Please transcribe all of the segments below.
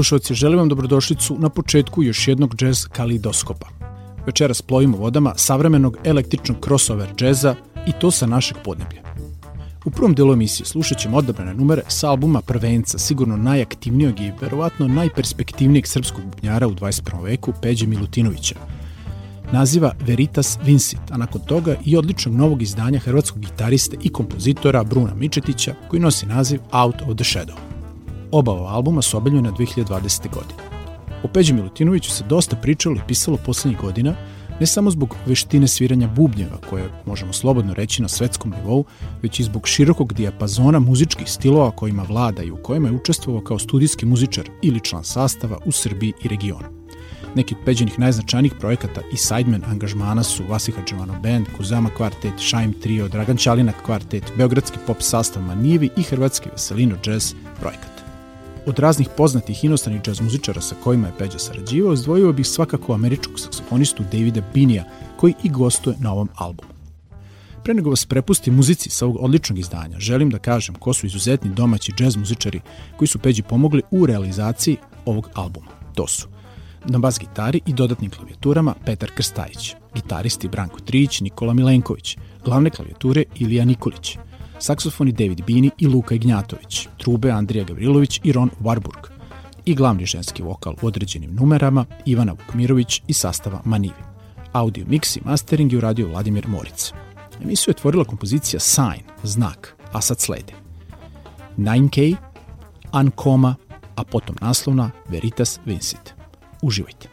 slušalci, želim vam dobrodošlicu na početku još jednog džez kalidoskopa. Večeras plovimo vodama savremenog električnog crossover džeza i to sa našeg podneblja. U prvom delu emisije slušat ćemo odabrane numere sa albuma Prvenca, sigurno najaktivnijeg i verovatno najperspektivnijeg srpskog bubnjara u 21. veku, Peđe Milutinovića. Naziva Veritas Vincit, a nakon toga i odličnog novog izdanja hrvatskog gitariste i kompozitora Bruna Mičetića, koji nosi naziv Out of the Shadow. Oba ova albuma su objavljena 2020. godine. O Peđi Milutinoviću se dosta pričalo i pisalo poslednjih godina, ne samo zbog veštine sviranja bubnjeva, koje možemo slobodno reći na svetskom nivou, već i zbog širokog dijapazona muzičkih stilova kojima vlada i u kojima je učestvovao kao studijski muzičar ili član sastava u Srbiji i regionu. Neki od peđenih najznačajnijih projekata i sideman angažmana su Vasiha Džavano Band, Kuzama kvartet, Šajm Trio, Dragan Ćalina kvartet, Beogradski pop sastav Manivi i Hrvatski Veselino jazz projekat. Od raznih poznatih inostranih džaz muzičara sa kojima je Peđa sarađivao, izdvojio bih svakako američkog saksofonistu Davida Binija, koji i gostuje na ovom albumu. Pre nego vas prepusti muzici sa ovog odličnog izdanja, želim da kažem ko su izuzetni domaći džez muzičari koji su Peđi pomogli u realizaciji ovog albuma. To su na bas gitari i dodatnim klavijaturama Petar Krstajić, gitaristi Branko Trić, Nikola Milenković, glavne klavijature Ilija Nikolić, saksofoni David Bini i Luka Ignjatović, trube Andrija Gavrilović i Ron Warburg i glavni ženski vokal u određenim numerama Ivana Vukmirović i sastava Manivi. Audio mix i mastering je uradio Vladimir Moric. Emisiju je tvorila kompozicija Sign, znak, a sad slede 9K, Ancoma, a potom naslovna Veritas Vincit. Uživajte!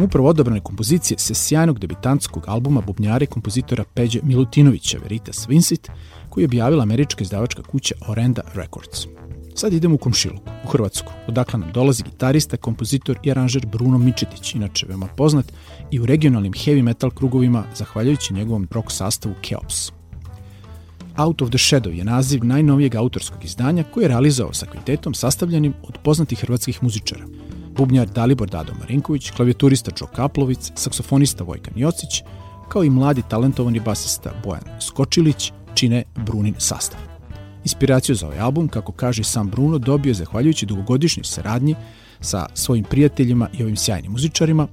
Smo upravo odabrane kompozicije se sjajnog debitantskog albuma bubnjare kompozitora Peđe Milutinovića Veritas Vincit, koji je objavila američka izdavačka kuća Orenda Records. Sad idemo u Komšiluku, u Hrvatsku, odakle nam dolazi gitarista, kompozitor i aranžer Bruno Mičetić, inače veoma poznat i u regionalnim heavy metal krugovima zahvaljujući njegovom rock sastavu Keops. Out of the Shadow je naziv najnovijeg autorskog izdanja koje je realizao sa kvintetom sastavljenim od poznatih hrvatskih muzičara. Bubnjar Dalibor Dado Marinković, klavijaturista Joe Kaplovic, saksofonista Vojkan Jocić, kao i mladi talentovani basista Bojan Skočilić, čine Brunin sastav. Inspiraciju za ovaj album, kako kaže sam Bruno, dobio zahvaljujući dugogodišnjoj saradnji sa svojim prijateljima i ovim sjajnim muzičarima,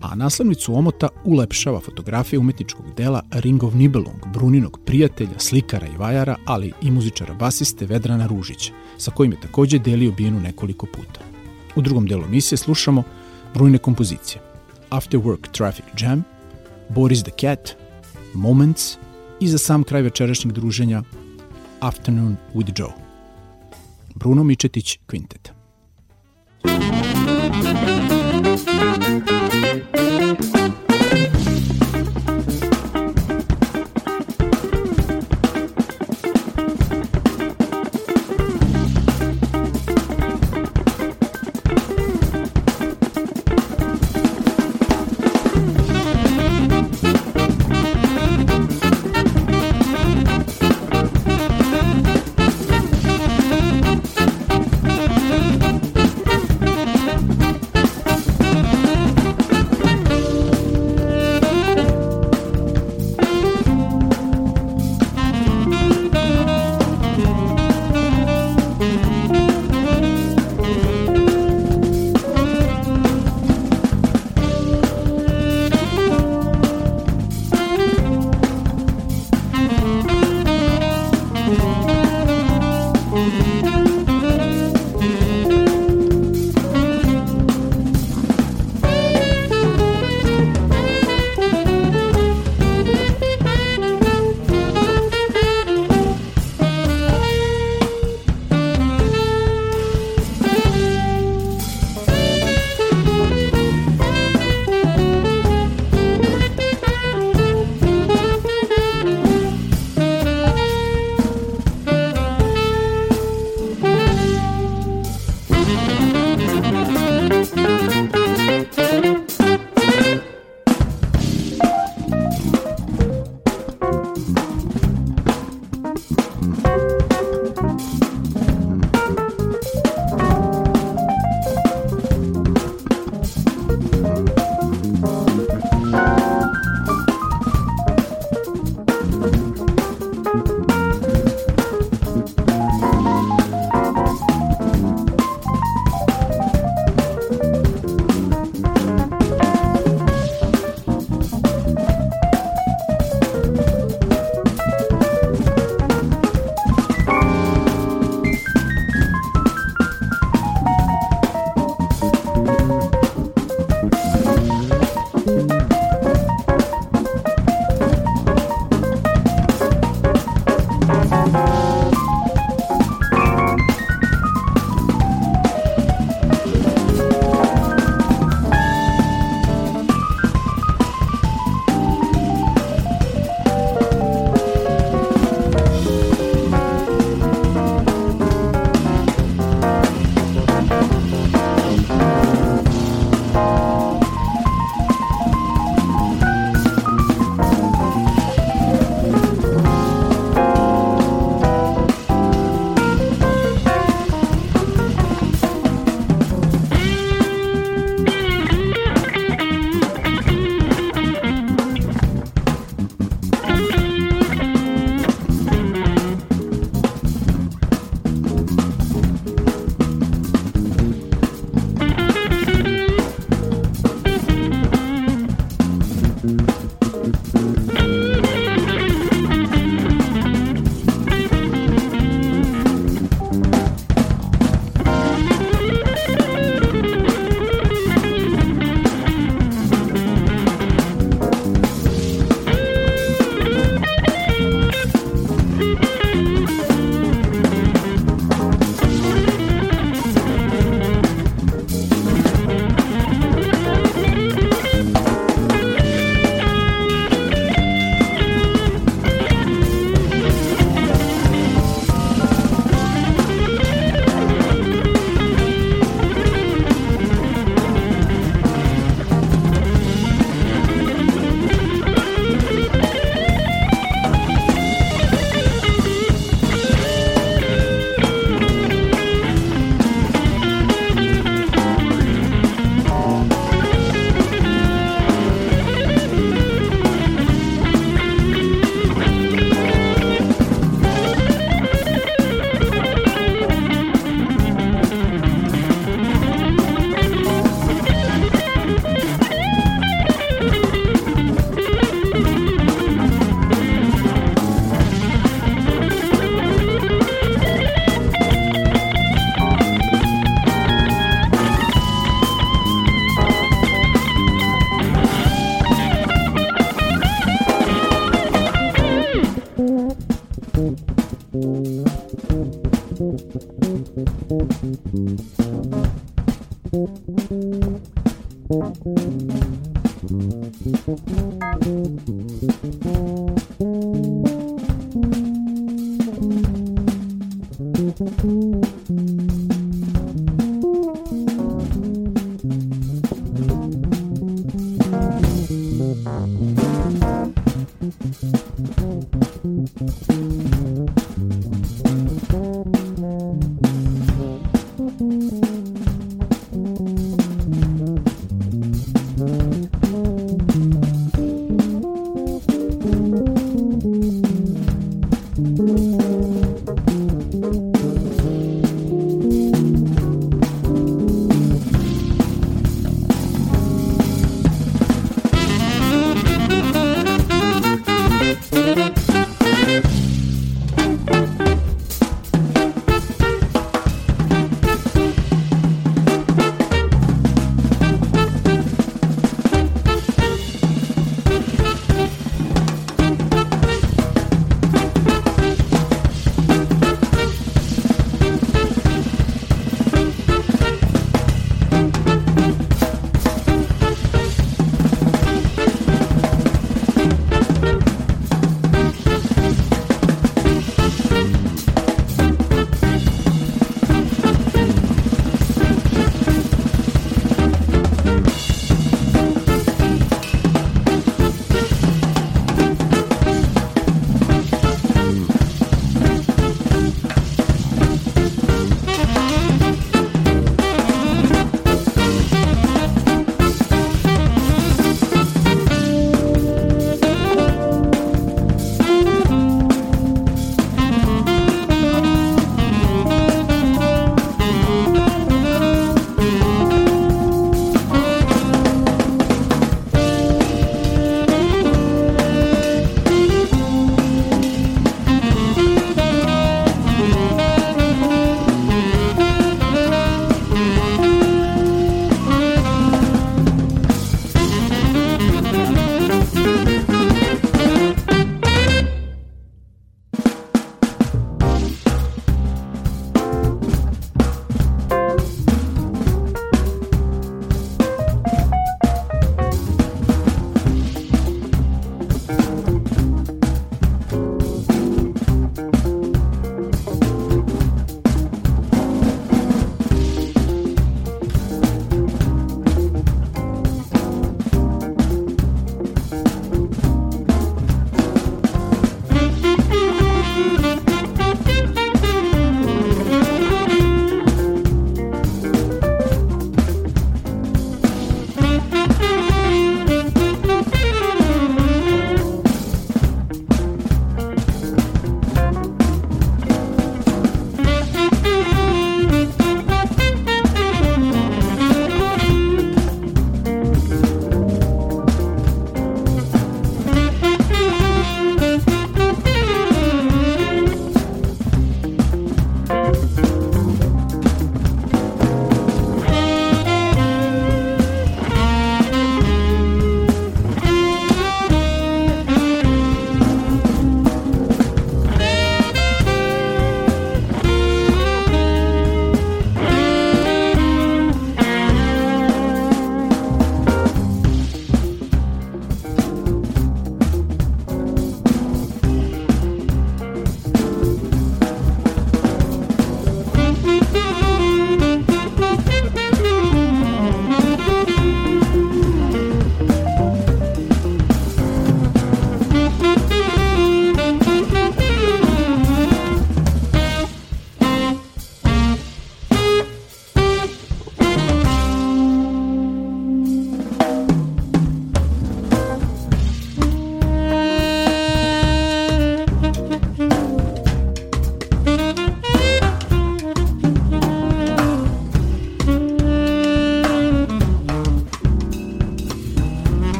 a naslovnicu omota ulepšava fotografija umetničkog dela Ring of Nibelung, Bruninog prijatelja, slikara i vajara, ali i muzičara basiste Vedrana Ružića, sa kojim je takođe delio bijenu nekoliko puta. U drugom delu emisije slušamo Brunine kompozicije After Work Traffic Jam, Boris the Cat, Moments i za sam kraj večerašnjeg druženja Afternoon with Joe. Bruno Mičetić, Quintet. Dragi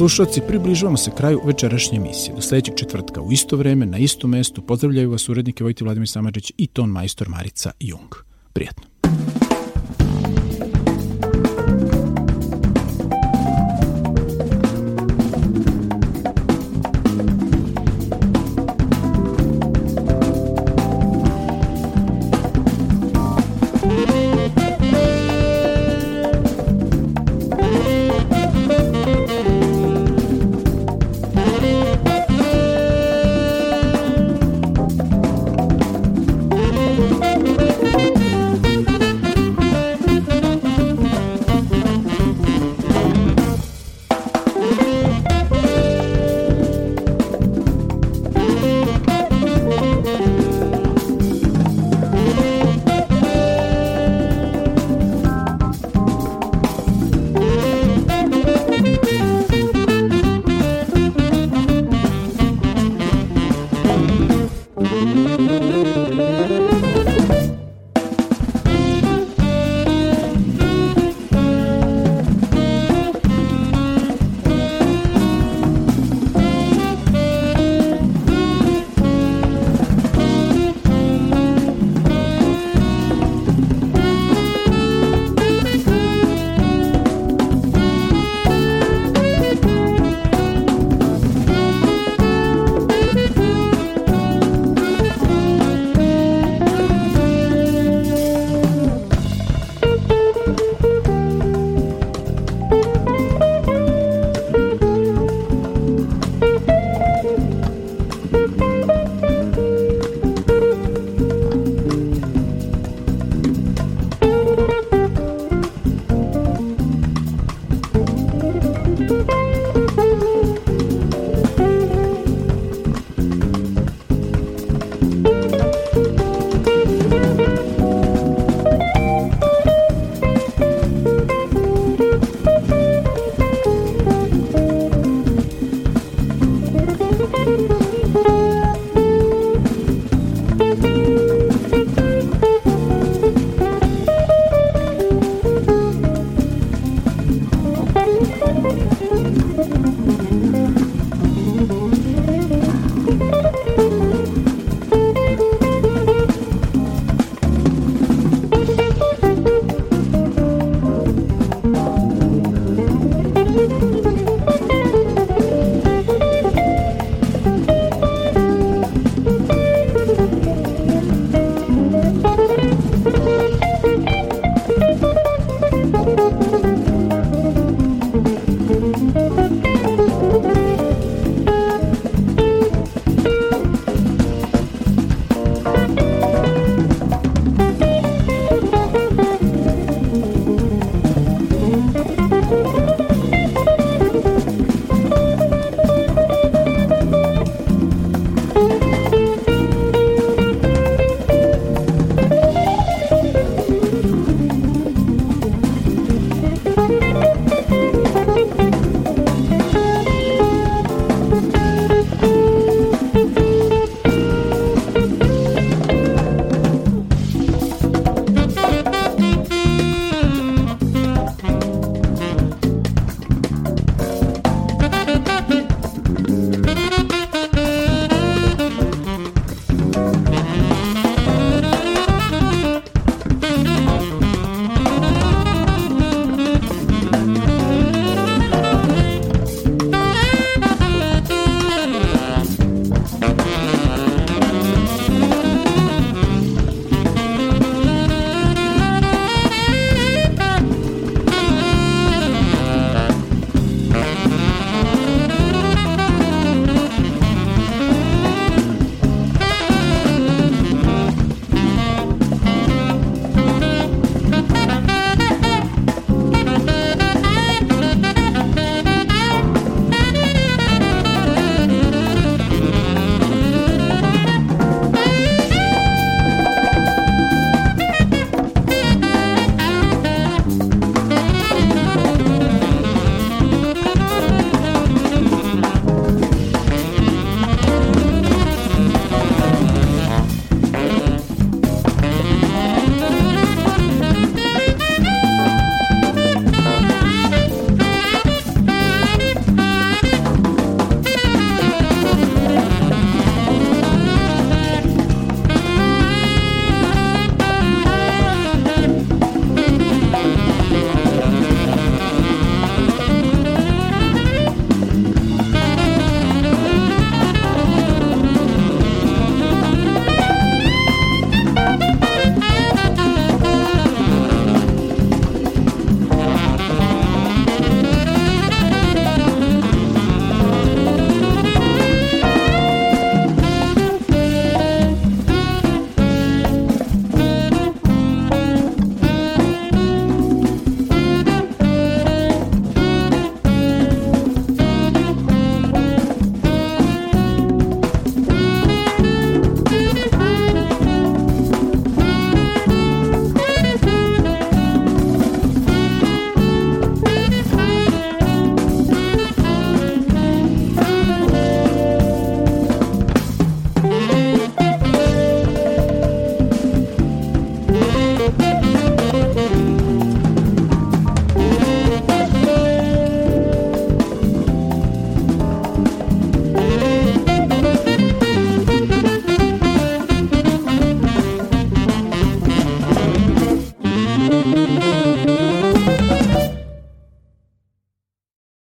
slušalci, približavamo se kraju večerašnje emisije. Do sledećeg četvrtka u isto vreme, na istom mestu, pozdravljaju vas urednike Vojti Vladimir Samadžić i ton majstor Marica Jung.